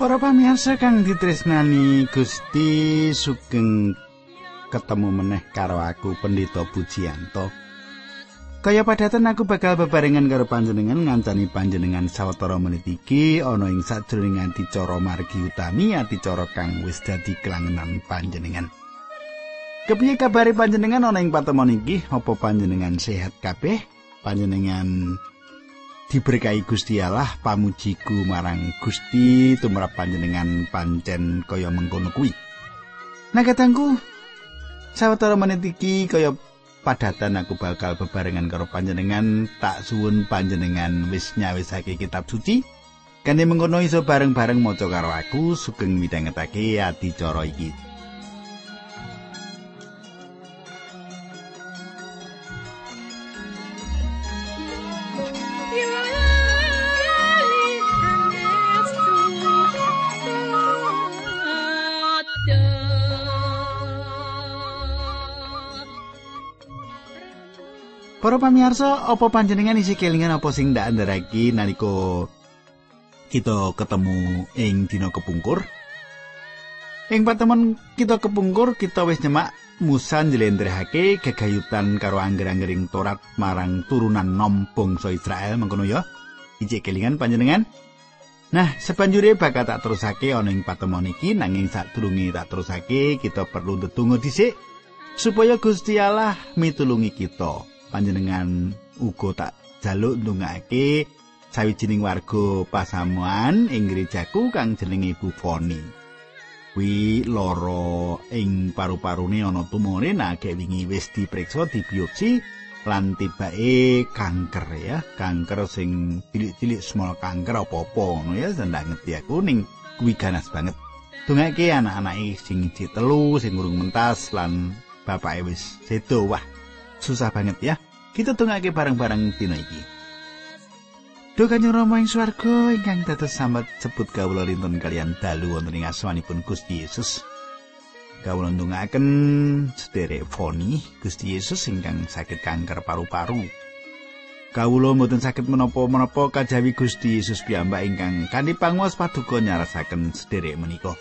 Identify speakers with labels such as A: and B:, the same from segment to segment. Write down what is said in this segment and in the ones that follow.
A: Para pamirsa kang ditresnani Gusti sugeng ketemu meneh karo aku Pendito Pujianto. Kaya padatan aku bakal bebarengan karo panjenengan ngancani panjenengan sawetara menit iki ana ing sajroning adicara margi utami adicara kang wis dadi kelangenan panjenengan. Kepiye kabare panjenengan ana ing patemon iki? Apa panjenengan sehat kabeh? Panjenengan diberkahi Gusti Allah pamujiku marang Gusti tumrap panjenengan pancen kaya mengkono kuwi. Nah katangku sawetara menit iki kaya padatan aku bakal bebarengan karo panjenengan tak suwun panjenengan wis nyawisake kitab suci kanthi mengkono iso bareng-bareng maca karo aku sugeng midhangetake adicara iki. Para pamirsa, apa panjenengan isi kelingan apa sing ndak andharake nalika kita ketemu ing dina kepungkur? Ing patemon kita kepungkur, kita wis nyemak Musa njlentrehake gegayutan karo angger-anggering Torat marang turunan nom bangsa Israel mengkono ya. Iji kelingan panjenengan. Nah, sebanjure bakal tak terusake ana ing patemon iki nanging sadurunge tak terusake kita perlu ndedonga dhisik supaya Gusti Allah mitulungi kita. Panjenengan uga tak jaluk ndongake sawijining warga pasamuan ing gerejaku kang jenenge Ibu Foni. Wi loro ing paru-parune ana tumore nake wingi wis dipriksa dibiopsi lan tibake kanker ya, kanker sing cilik-cilik small kanker apa-apa ngono ya sendak ngerti aku ning kuwi ganas banget. Dongake anak-anake sing telu sing urung mentas lan bapake wis sedo wah susah banget ya. Kita tungake bareng-bareng dina iki. Duh Kanjeng Rama ing swarga ingkang dados sambat sebut kawula lintun kalian dalu wonten ing asmanipun Gusti Yesus. Kawula ndongaken sederek foni Gusti Yesus ingkang sakit kanker paru-paru. Kawula mboten sakit menapa-menapa kajawi Gusti Yesus piyambak ingkang kanthi panguwas paduka nyarasaken sederek menika.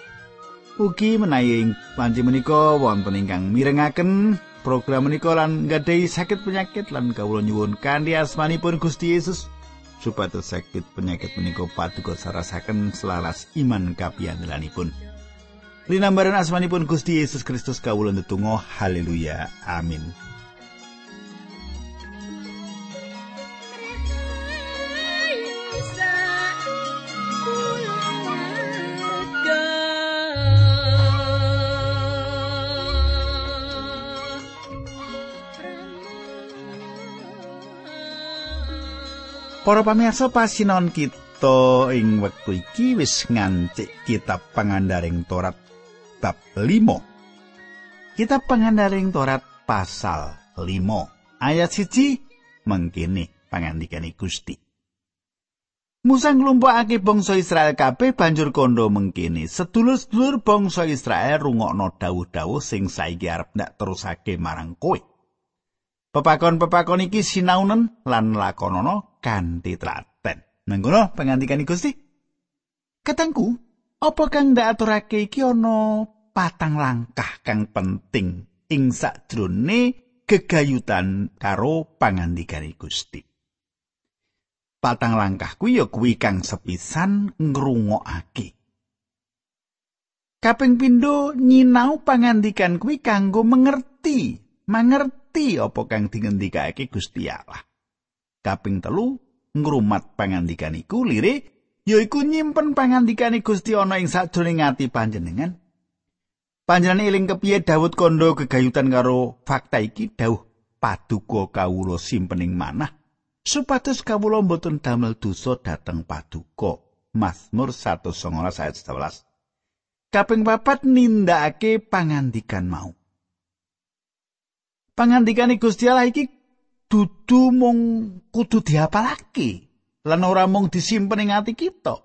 A: Ugi menawi panci menika wonten ingkang mirengaken program menika lan nggadahi sakit penyakit lan kawula nyuwun kanthi asmanipun Gusti Yesus supados sakit penyakit menika paduka sarasaken selaras iman kapiyandelanipun. Linambaran asmanipun Gusti Yesus Kristus kawula ndedonga haleluya amin. Para pamirsa pasinon kita ing wektu iki wis ngancik kitab pangandaring Torat bab 5. Kitab pangandaring Torat pasal 5 ayat siji mengkini pangandikane Gusti. Musa nglumpukake bangsa Israel kabeh banjur kondo mengkini sedulur-sedulur bangsa Israel rungokno dawuh-dawuh sing saiki arep ndak terusake marang kowe. Pepakon-pepakon iki sinaunen lan lakonono kanthi telaten. Mengkono pangandikan Gusti. Katengku, apa kang ndak aturake iki ana patang langkah kang penting ing sakjroning gegayutan karo pangandikan Gusti. Patang langkah kuwi ya kuwi kang sepisan ngrungokake. Kaping pindho nyinau pangandikan kuwi kanggo mengerti, mangerti ngerti apa kang dingendikake Gusti Allah. Kaping telu ngrumat pangandikan iku lire yaiku nyimpen pangandikane Gusti ana ing sajroning ati panjenengan. Panjenengan eling kepiye Daud kondo gegayutan karo fakta iki dawuh paduka kawula simpening manah supados kawula mboten damel dosa dhateng paduka. Mazmur 119 ayat 11. Kaping papat nindakake pangandikan mau. Pangandikane Gusti Allah iki dudu mung kudu diapalake lan ora mung disimpen ing ati kita.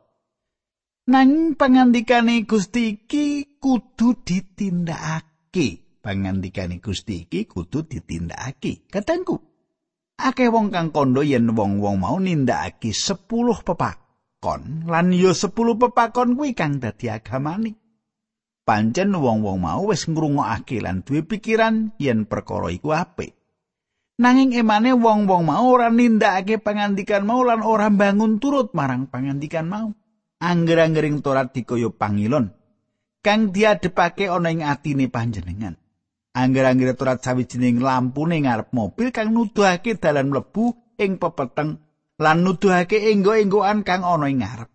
A: Nang pangandikane Gusti iki kudu ditindakake. Pangandikane Gusti iki kudu ditindakake. Katengku akeh wong kang kondo yen wong-wong mau nindakake 10 pepak pepakon lan ya 10 pepakon kuwi kang dadi agamane. Pancen wong-wong mau wis ngrungokake lan duwe pikiran yen perkara iku apik. Nanging emane wong-wong mau ora nindakake pangandikan mau lan ora bangun turut marang pangandikan mau. Angger-anggering Torat dikaya pangilon kang diadepake ana ing atine panjenengan. Angger-angger Torat sawijining lampune ngarep mobil kang nuduhake dalan mlebu ing pepeteng lan nuduhake enggo-enggoan kang ana ing ngarep.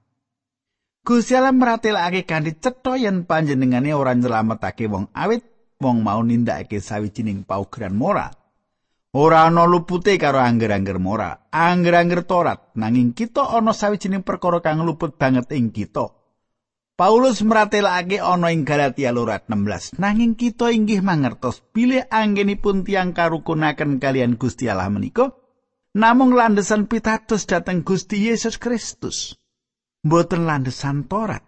A: Gusti Allah meratelake kanthi cetha yen panjenengane ora nyelametake wong awit wong mau nindakake sawijining paugeran moral. Ora ana lupute karo angger-angger moral, angger-angger Torat, nanging kita ana sawijining perkara kang luput banget ing kita. Paulus meratelake ana ing Galatia lorat 16, nanging kita inggih mangertos bilih anggenipun tiang karukunaken kalian Gusti Allah menika namung landesan pitados dhateng Gusti Yesus Kristus. Mboten landesan Torat.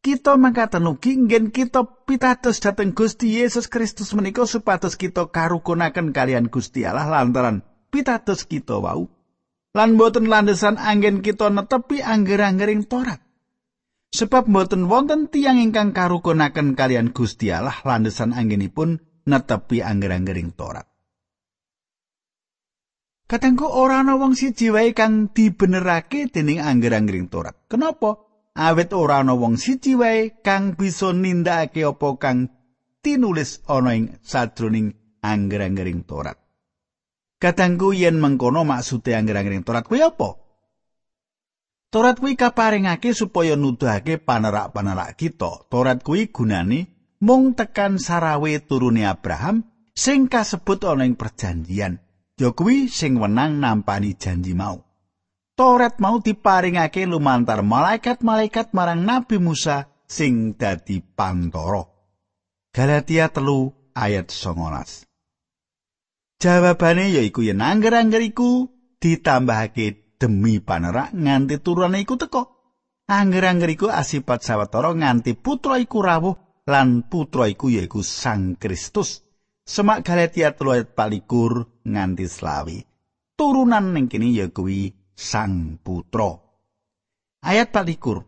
A: Kita mangkatan ugi ngen kita pitados dhateng Gusti Yesus Kristus menika supados kita karukunaken kalian Gusti Allah lantaran pitados kita wau. Lan mboten landesan anggen kita netepi angger-anggering Torat. Sebab mboten wonten tiyang ingkang karukunaken kalian Gusti Allah landesan anggenipun netepi angger-anggering Torat. Katengku ora ana wong siji wae kang dibenerake dening angger-anggering Torat. Kenapa? Awit ora ana wong siji wae kang bisa nindakake apa kang tinulis ana ing sajroning angger-anggering Torat. Katengku yen mengkono maksude angger-anggering Torat kuwi apa? Torat kuwi kaparingake supaya nuduhake panerak-panerak kita. Torat kuwi gunane mung tekan sarawe turune Abraham sing kasebut ana ing perjanjian. Ya kuwi sing wenang nampani janji mau. Toret mau diparingake lumantar malaikat-malaikat marang Nabi Musa sing dadi pantoro. Galatia telu ayat 19. Jawabane yaiku yen angger-angger iku ditambahake demi panerak nganti turune iku teko. Angger-angger iku asipat sawetara nganti putra iku rawuh lan putra iku yaiku Sang Kristus. Semak Galatia telu ayat palikur nganti selawi. Turunan ning kene ya kuwi Sang Putra. Ayat palikur.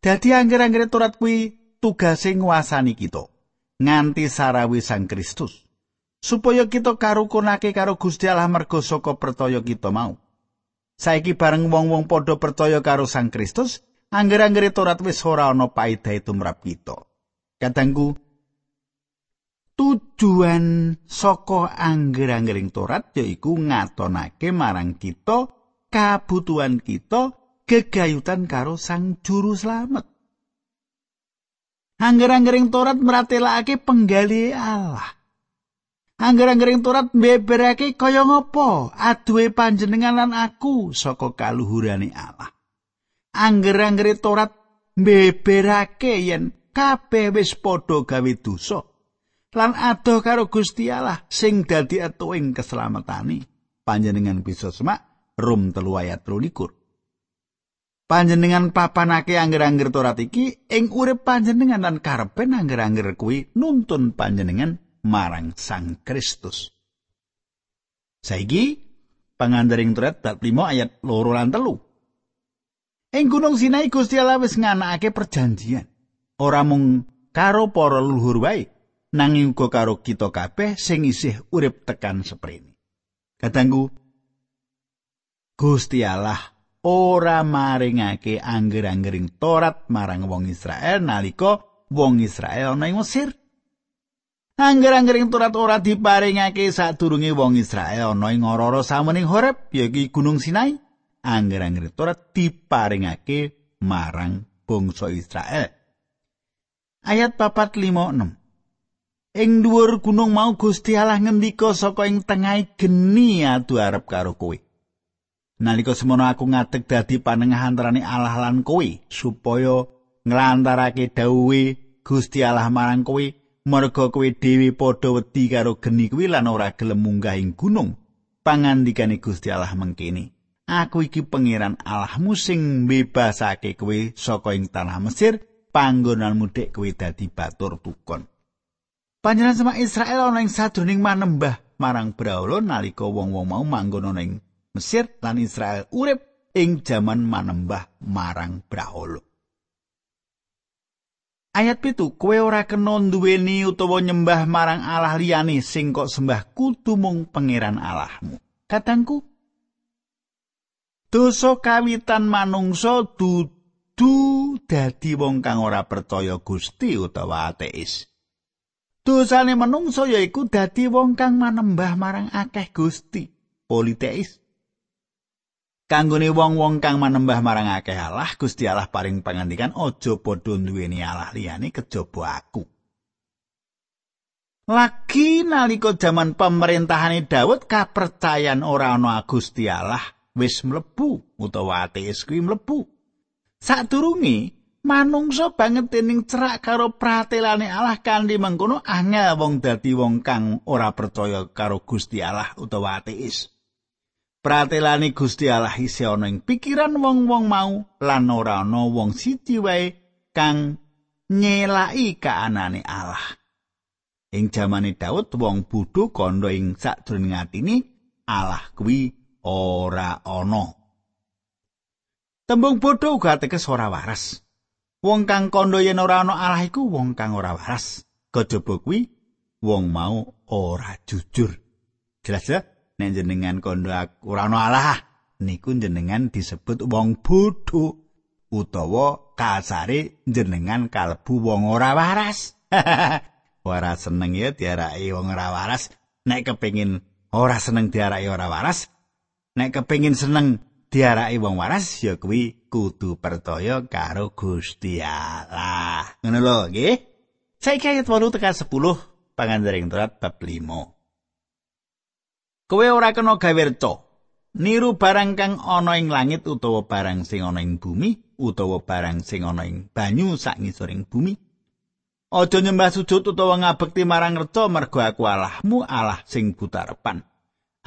A: Dadi angger-angger turat kuwi tugase nguasani kita nganti sarawi Sang Kristus. Supaya kita karukunake karo Gusti Allah mergo saka percaya kita mau. Saiki bareng wong-wong padha percaya karo Sang Kristus, angger-angger turat wis ora ana paedahe tumrap kita. Kadangku, tujuan saka angger-anggering Torat yaiku ngatonake marang kita kabutuhan kita gegayutan karo Sang Juru Slamet. Angger-anggering Torat meratelake penggali Allah. Angger-anggering Torat mbeberake kaya ngopo aduwe panjenengan lan aku saka kaluhurane Allah. Angger-anggering Torat mbeberake yen kabeh wis padha gawe dosa. Lan adoh karo Gusti Allah sing dadi etuing keslametane. Panjenengan bisa semak Rum telu ayat likur. Panjenengan papanake angger-angger Torat iki ing urip panjenengan lan karepen angger-angger kuwi nuntun panjenengan marang Sang Kristus. Saiki pangandaring Torat bab 5 ayat loro lan telu. Ing Gunung Sinai Gusti Allah wis nganakake perjanjian. Ora mung karo para leluhur wae, nanging uga karo kita kabeh sing isih urip tekan seprene. Kadangku Gusti Allah ora maringake angger-anggering Torat marang wong Israel nalika wong Israel ana ing Mesir. Angger-anggering Torat ora diparingake sadurunge wong Israel ana ing ora-ora samening Horeb yaiku Gunung Sinai. Angger-anggering Torat diparingake marang bangsa Israel. Ayat 456 Ing dhuwur gunung mau Gusti Allah ngendika saka ing tengahing geni adu arep karo kowe. Nalika semono aku ngadeg dadi panengah antarané Allah lan kowe supaya nglantarake dawuhe Gusti Allah marang kowe merga kowe dhewe padha wedi karo geni kuwi lan ora gelem munggah ing gunung. Pangandikane Gusti Allah mengkene. Aku iki pangeran Allahmu sing mbebasake kowe saka ing tanah Mesir, panggonanmu dek kowe dadi batur tukon. Panjenengan semak Israel ana ing sadroning manembah marang Braula nalika wong-wong mau manggon ana ing Mesir lan Israel urip ing jaman manembah marang brahala. Ayat pitu, kowe ora kena duweni utawa nyembah marang Allah liyane sing kok sembah kudu mung pangeran Allahmu. Katangku, dosa kawitan manungsa dudu dadi wong kang ora percaya Gusti utawa ateis. Dosane manungsa yaiku dadi wong kang manembah marang akeh Gusti, politeis. Kanggone wong-wong kang manembah marang akeh Allah, Gusti Allah paring pangandikan aja padha duweni Allah liyane kejaba aku. Lagi nalika jaman pemerintahane Daud kapercayan ora ana Gusti Allah wis mlebu utawa ateis kuwi mlebu. Sadurunge manungsa banget dening cerak karo pratelane Allah kanthi mengkono angel wong dadi wong kang ora percaya karo Gusti Allah utawa ateis. pratelani Gusti Allah isih ana ing pikiran wong-wong mau lan ora ana wong siji wae kang nyelaki kaanane Allah. Ing jamane Daud wong bodho kandha ing sakjroning atine Allah kuwi ora ana. Tembung bodho uga teges ora waras. Wong kang kandha yen ora ana Allah iku wong kang ora waras. Kejaba kuwi wong mau ora jujur. Jelas ya? nek jenengan kondo ora ana Allah niku jenengan disebut wong bodho utawa kasare jenengan kalbu wong ora waras ora seneng ya diaraki wong ora waras nek kepengin ora seneng diaraki ora waras nek kepengin seneng diaraki wong waras ya kuwi kudu percaya karo Gusti Allah ngono lho nggih saiki ayat 8 tekan 10 pangandaring turat bab 5 Kowe ora kena gawe reca. Niru barang kang ana ing langit utawa barang sing ana ing bumi utawa barang sing ana ing banyu sak ngisoring bumi. Aja nyembah sujud utawa ngabekti marang reca mergo aku Allahmu Allah sing butarepan.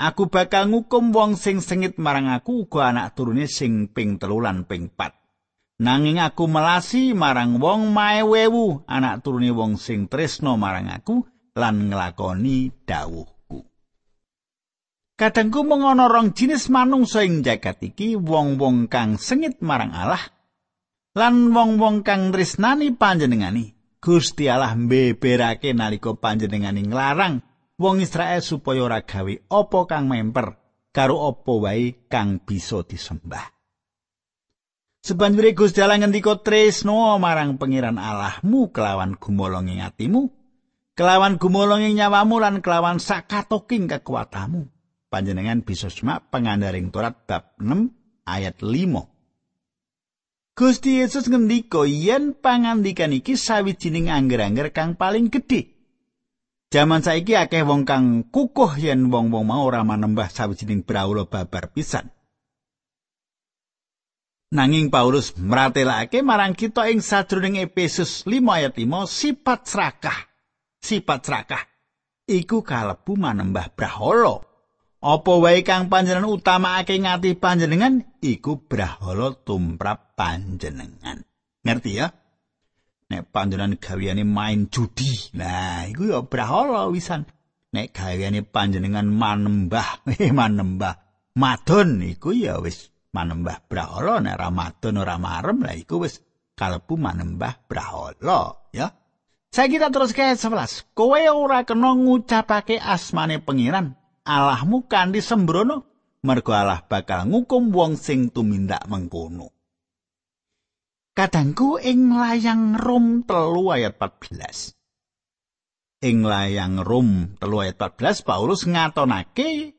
A: Aku bakal ngukum wong sing sengit marang aku uga anak turune sing ping telu lan ping pat. Nanging aku melasi marang wong maewewu anak turune wong sing tresno marang aku lan nglakoni dawuh. Kadangku ana rong jinis manungsa ing jagat iki, wong-wong kang sengit marang Allah lan wong-wong kang tresnani panjenengani. Gusti Allah mbeberake nalika panjenengani nglarang wong Israel supaya ora gawe apa kang memper karo apa wae kang bisa disembah. Sebanjure Gusti Allah ngendika tresno marang pangeran Allahmu kelawan gumolong ing atimu, kelawan gumolong ing nyawamu lan kelawan sakatoking kekuatanmu. panjenengan bisa semak pengandaring Torat bab 6 ayat 5. Gusti Yesus ngendika yen pangandikan iki sawijining angger-angger kang paling gedhe. Jaman saiki akeh wong kang kukuh yen wong-wong mau ora manembah sawijining brahala babar pisan. Nanging Paulus mratelake marang kita ing sajroning Efesus 5 ayat 5 sifat serakah. Sifat serakah iku kalebu manembah brahala. Apa wae kang panjenengan utamakake ngati panjenengan iku brahala tumrap panjenengan. Ngerti ya? Nek panjenengan gaweane main judi, nah iku ya brahala wisan. Nek gaweane panjenengan manembah, eh manembah madon iku ya wis manembah brahala nek Ramadan ora marem lah iku wis kalebu manembah brahala ya. Saya kita terus ke 11. Kowe ora kena ngucapake asmane pengiran Allahmu kanthi sembrono mergo Allah bakal ngukum wong sing tumindak mengkono. Kadangku ing layang Rom telu ayat 14. Ing layang Rom telu ayat 14 Paulus ngatonake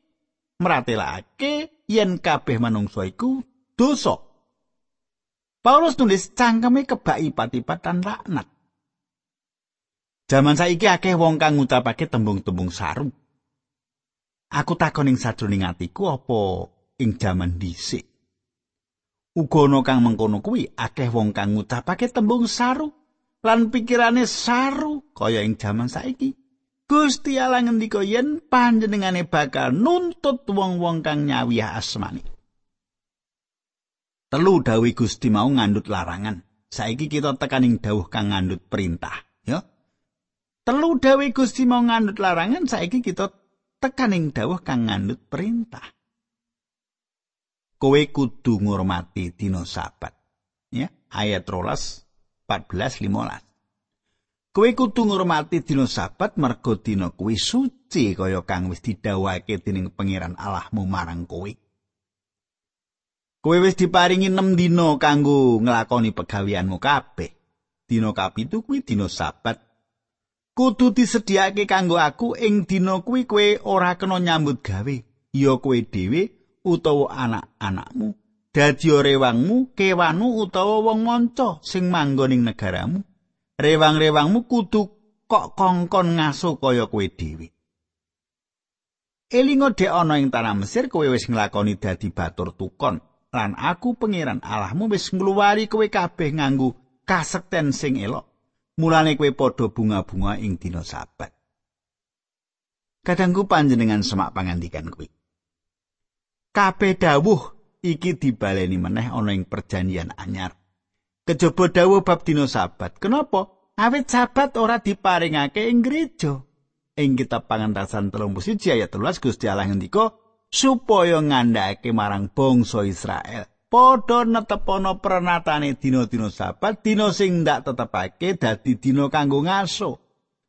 A: meratelake yen kabeh manungsa iku dosa. Paulus tulis cangkeme kebak ipat-ipatan laknat. Jaman saiki akeh wong kang ngucapake tembung-tembung sarung. Aku takon ing sajroning atiku apa ing jaman dhisik. Uga ana kang mengkono kuwi akeh wong kang ngucapake tembung saru lan pikirane saru kaya ing jaman saiki. Gusti Allah ngendika yen panjenengane bakal nuntut wong-wong kang nyawiyah asmani. Telu dawuh Gusti mau ngandut larangan. Saiki kita tekaning dawuh kang ngandut perintah, ya. Telu dawuh Gusti mau ngandut larangan, saiki kita tekaning dawuh kang ngandut perintah. Kowe kudu ngurmati dina sabat. Ya, ayat 13 14 15. Kowe kudu ngurmati dina sabat merga dina kuwi suci kaya kang wis didhawuhake dening Pangeran Allahmu marang kowe. Kowe wis diparingi 6 dina kanggo nglakoni pegaweanmu kabeh. Dina kapitu kuwi dina sabat kudu disediakake kanggo aku ing dina kuwi kowe ora kena nyambut gawe ya kowe dhewe utawa anak-anakmu dadi rewangmu kewanmu utawa wong manca sing manggon ing negaramu rewang-rewangmu kudu kok kongkon ngaso kaya kowe dhewe Elingo de ana ing tanah Mesir kowe wis nglakoni dadi batur tukon lan aku pangeran Allahmu wis ngluwari kowe kabeh nganggo kasekten sing elok mulane kowe padha bunga-bunga ing dina sabat. Kadangku panjenengan semak pangandikan kuwi. Kabeh dawuh iki dibaleni meneh ana ing perjanjian anyar. Kejaba dawuh bab dina sabat. Kenapa? Awit sabat ora diparingake ing gereja. Ing kitab pangantasan 31 ayat 13 Gusti Allah ngendika supaya ngandhake marang bangsa Israel padha netepono prenatane dina-dina sabat dina sing ndak tetepake dadi dina kanggo ngaso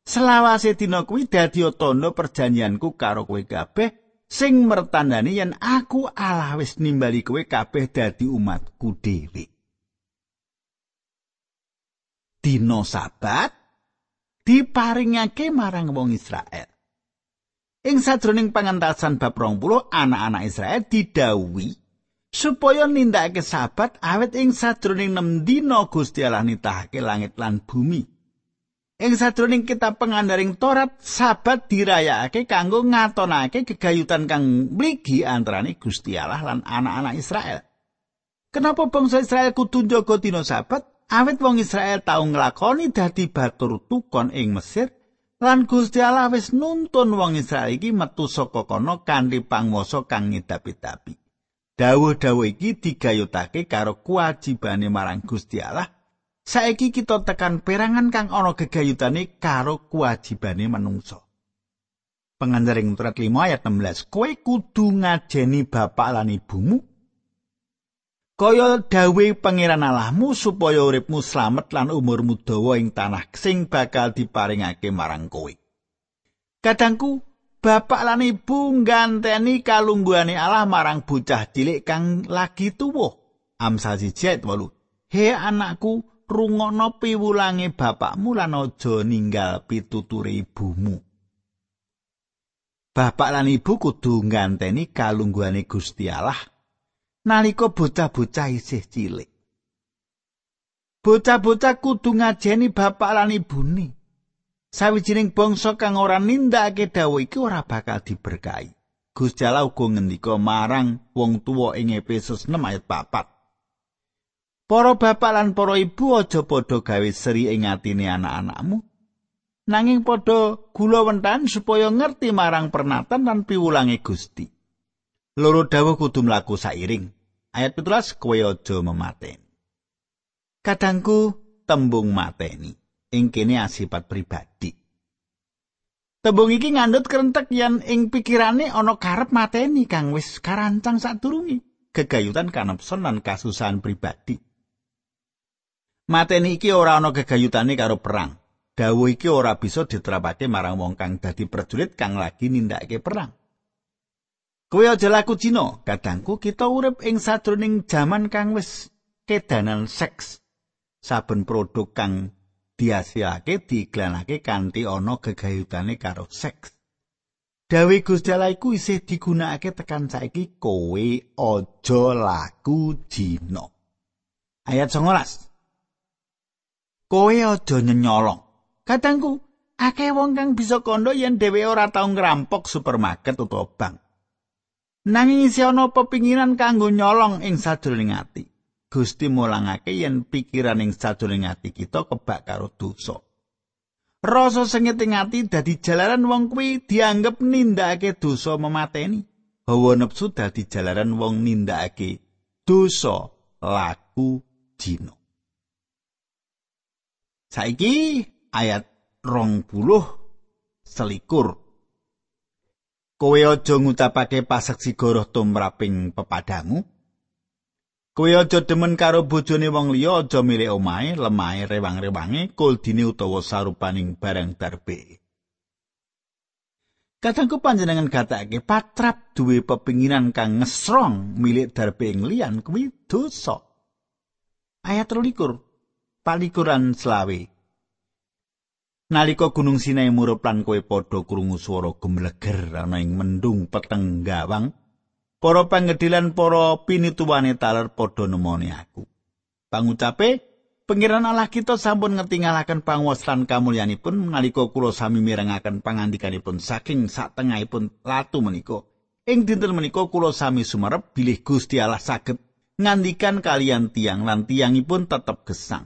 A: selawase dina kuwi dadi tanda perjanjianku karo kowe kabeh sing mertandani yen aku Allah wis nimbali kowe kabeh dadi umatku dhewe dina sabat diparingake marang wong Israel ing sajroning pangentasan bab 20 anak-anak Israel didhawuhi supaya nindakake sabat awet ing sadroning nem dina Gusti Allah nitahake langit lan bumi. Ing sadroning kitab pengandaring Torat, sabat dirayakake kanggo ngatonake kegayutan kang mligi antarane Gusti Allah lan anak-anak Israel. Kenapa bangsa Israel kudu njaga dina sabat? Awit wong Israel tau nglakoni dadi batur tukon ing Mesir lan Gusti Allah wis nuntun wong Israel iki metu saka kono kanthi pangwasa kang ngidapi-dapi. dawuh-dawuh iki digayutake karo kewajibane marang Gusti Allah. Saiki kita tekan perangan kang ana gegayutane karo kewajibane manungsa. Pengandaring surat 5 ayat 16. Kowe kudu ngajeni bapak lan ibumu kaya dawuh pangeran Allahmu supaya uripmu slamet lan umurmu dawa ing tanah sing bakal diparingake marang kowe. Kadangku bapak lan ibu ngganteni kalungguhane Allah marang bocah cilik kang lagi tuwuh. Amsal 1 He anakku, rungokno piwulange bapakmu lan aja ninggal pituture ibumu. Bapak lan ibu kudu ngganteni kalungguhane Gusti Allah nalika bocah-bocah isih cilik. Bocah-bocah kudu ngajeni bapak lan ibune. sawijining bangsa kang ora nindakake dawuh iki ora bakal diberkahi. Gusti Allah uga ngendika marang wong tuwa ing Efesus 6 ayat 4. Para bapak lan para ibu aja padha gawe seri ing atine anak-anakmu. Nanging padha gula wentan supaya ngerti marang pernatan lan piwulange Gusti. Loro dawuh kudu mlaku sairing. Ayat 17 kowe aja memateni. Kadangku tembung mateni. ing kene asipat pribadi. Tembung iki ngandut kerentek yen ing pikirane ana karep mateni kang wis karancang sadurunge gegayutan kanepson lan kasusahan pribadi. Mateni iki ora ana gegayutane karo perang. Dawuh iki ora bisa diterapake marang wong kang dadi prajurit kang lagi nindakake perang. Kowe aja laku Cina, kadangku kita urip ing sadroning jaman kang wis kedanan seks. Saben produk kang diasiake diiklanake kanthi ana gegayutane karo seks. Dawe Gusti Allah iku isih digunakake tekan saiki kowe aja laku jina. Ayat 19. Kowe aja nyenyolong. Katangku, akeh wong kang bisa kondo yen dhewe ora tau ngrampok supermarket utawa bank. Nanging isi ana pepinginan kanggo nyolong ing sadurunge ati. Gusti mulangake yen pikiran ing sajroning ati kita kebak karo dosa. Rasa sengit ing ati dadi jalaran wong kuwi dianggep nindakake dosa memateni. Hawa nepsu dadi jalaran wong nindakake dosa laku jino. Saiki ayat rong puluh selikur. Kowe aja ngucapake paseksi goroh tumraping pepadamu. Kowe aja demen karo bojone wong liya, aja milih omahe, lemahe, rewang-rewange, kuldine utawa sarupaning barang darbe. Kadangku panjenengan gatekake patrap duwe pepinginan kang ngesrong milik darbe ing liyan kuwi dosa. Ayat 23 palikuran selawe. Nalika gunung Sinai murup lan kowe padha krungu swara gemleger ana ing mendung peteng gawang, para pangedilan para pinituwane taler padha nemoni aku. Pangucape, pengiran Allah kita sampun ngetingalaken panguwasan kamulyanipun nalika kula sami mirengaken pangandikanipun saking satengahipun latu menika. Ing dinten menika kula sami sumerep bilih Gusti Allah saged ngandikan kalian tiang lan tiangipun tetep gesang.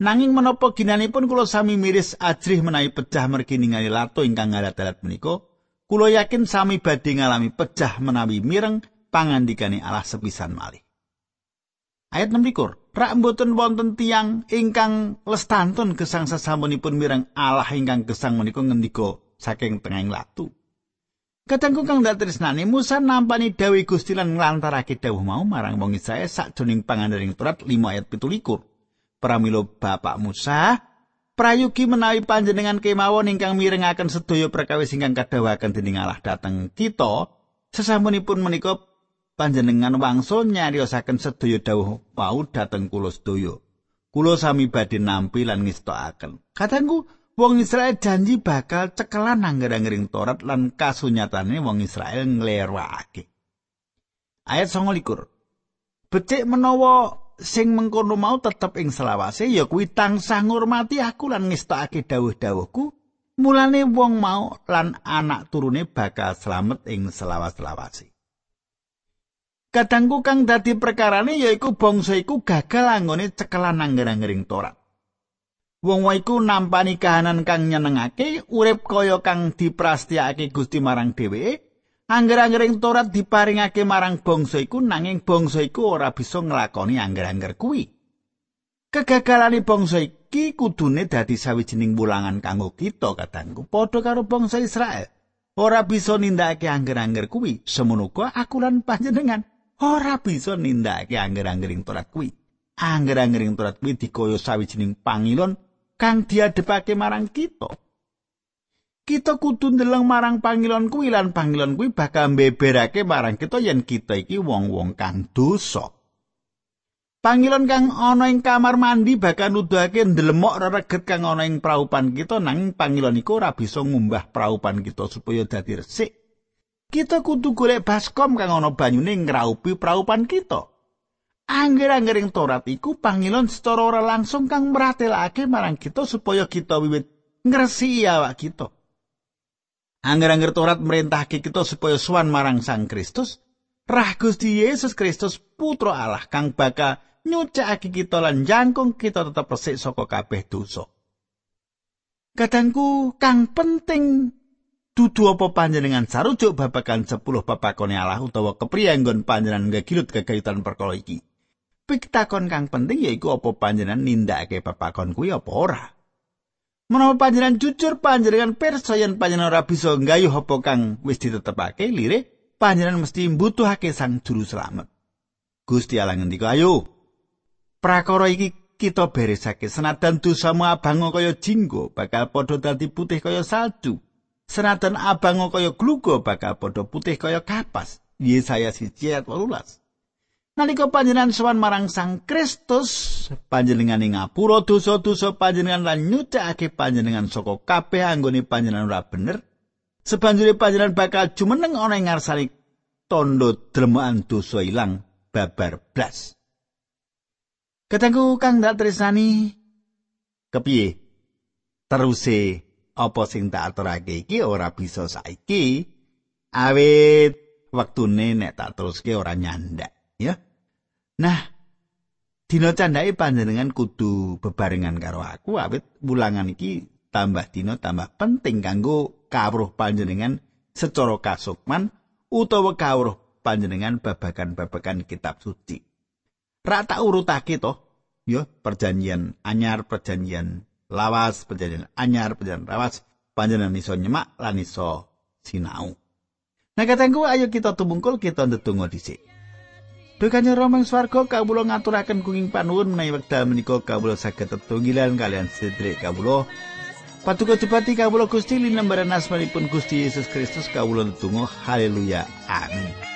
A: Nanging menapa ginanipun kula sami miris ajrih menawi pecah mergi ningali latu ingkang ngalat-alat menika, Kulo yakin sami badhe ngalami pecah menawi mireng pangandikane Allah sepisan malih. Ayat 6 Rak mboten wonten tiang ingkang lestantun gesang sesampunipun mireng Allah ingkang gesang menika ngendika saking tengahing latu. Katangku kang dak tresnane Musa nampani dawuh Gusti lan nglantarake dawuh mau marang wong Israel sakjroning pangandaring Torat 5 ayat 17. Pramila Bapak Musa Prayugi menawi panjenengan kemawon ingkang mirengaken sedaya perkawis ingkang kadhawaken dening Allah dhateng kita, sesampunipun menika panjenengan wangsul nyariosaken sedaya dawuh wau dhateng kula sedaya. Kula sami badhe nampi lan ngestokaken. Katangku wong Israel janji bakal cekelan angger-anggering Torat lan kasunyatane wong Israel nglerwakake. Ayat 29. Becik menawa sing mengkono mau tetep ing selawase ya kuwi tansah ngurmati aku lan ngestokake dawuh-dawuhku mulane wong mau lan anak turune bakal slamet ing selawas-selawase Kadangku kang dadi perkarane yaiku bangsa iku gagal anggone cekelan angger-anggering Torat. Wong wae iku nampani kahanan kang nyenengake, urip kaya kang diprastiake Gusti marang dheweke, Angger-anggering Torat diparingake marang bangsa iku nanging bangsa iku ora bisa nglakoni angger-angger kuwi. Kegagalane bangsa iki kudune dadi sawijining wulangan kanggo kita katangku padha karo bangsa Israel. Ora bisa nindakake angger-angger kuwi, semono aku lan panjenengan ora bisa nindakake angger-anggering Torat kuwi. Angger-anggering Torat kuwi dikaya sawijining pangilon kang diadepake marang kita. Kita kudu ndeleng marang pangilon kuwi lan pangilon kuwi bakal mbeberake marang kita yen kita iki wong-wong kang dosa. Pangilon kang ana ing kamar mandi bakal nuduhake ndelemok rereget kang ana ing praupan kita nang pangilon iku ora bisa ngumbah praupan kita supaya dadi resik. Kita kudu golek baskom kang ana banyune ngraupi praupan kita. Angger-anggering Torat iku pangilon secara ora langsung kang meratelake marang kita supaya kita wiwit ngresiki awak kita. Angger-angger Torat merintahke kita supaya suwan marang Sang Kristus, rah Gusti Yesus Kristus putra Allah kang bakal nyucakake kita lan jangkung kita tetep resik saka kabeh dosa. Kadangku kang penting dudu apa panjenengan sarujuk babagan 10 papakone Allah utawa kepriye nggon panjenengan ngegilut kegayutan perkara iki. Piktakon kang penting yaiku apa panjenengan nindakake papakon kuwi apa ora. Menawa panjenengan jujur panjenengan percaya panjenengan ora bisa nggayuh apa kang wis ditetepake lire, panjenengan mesti mbutuhake sang juru selamat. Gusti Allah ngendika, "Ayo. Prakara iki kita beresake senadan dosamu abang kaya jinggo bakal padha dadi putih kaya salju. Senadan abang kaya glugo bakal padha putih kaya kapas." Yesaya 1 ayat 18. Nalika panjenengan sowan marang Sang Kristus, panjenengan ngapura dosa-dosa panjenengan lan nyucakake panjenengan saka kabeh anggone panjenengan ora bener, sebanjure panjenengan bakal jumeneng ana ing ngarsane tondo dremaan dosa ilang babar blas. Katangku kang dak tresani kepiye? Teruse apa sing tak aturake iki ora bisa saiki awit wektune nek tak teruske ora nyandak ya. Nah, dina candhake panjenengan kudu bebarengan karo aku awit wulangan iki tambah dina tambah penting kanggo kawruh panjenengan secara kasukman utawa kawruh panjenengan babagan-babagan kitab suci. Ra tak urutake to, ya perjanjian anyar, perjanjian lawas, perjanjian anyar, perjanjian lawas, panjenengan iso nyemak lan iso sinau. Nah katangku ayo kita tumungkul kita ndedonga dhisik. Dukanyo Rama ing swarga kawula ngaturaken kuing panuwun menawi wekdal menika kawula saged tetunggilan kalian sedherek kawula. Patuko dipati kawula Gusti linembaran asmanipun Gusti Yesus Kristus kawula ndedonga haleluya amin.